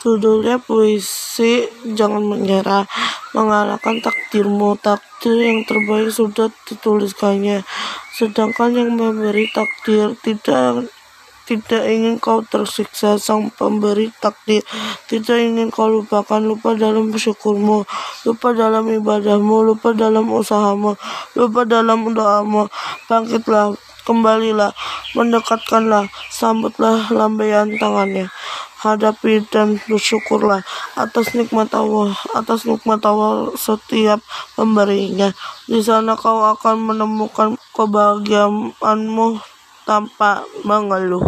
Judulnya puisi Jangan Menyerah Mengalahkan takdirmu. Takdir yang terbaik sudah dituliskannya Sedangkan yang memberi takdir Tidak tidak ingin kau tersiksa. Sang pemberi takdir tidak ingin kau lupakan. Lupa dalam bersyukurmu lupa dalam ibadahmu lupa dalam usahamu lupa dalam doamu. Bangkitlah kembalilah mendekatkanlah sambutlah lambaian tangannya hadapi dan bersyukurlah atas nikmat Allah, atas nikmat Allah setiap pemberinya. Di sana kau akan menemukan kebahagiaanmu tanpa mengeluh.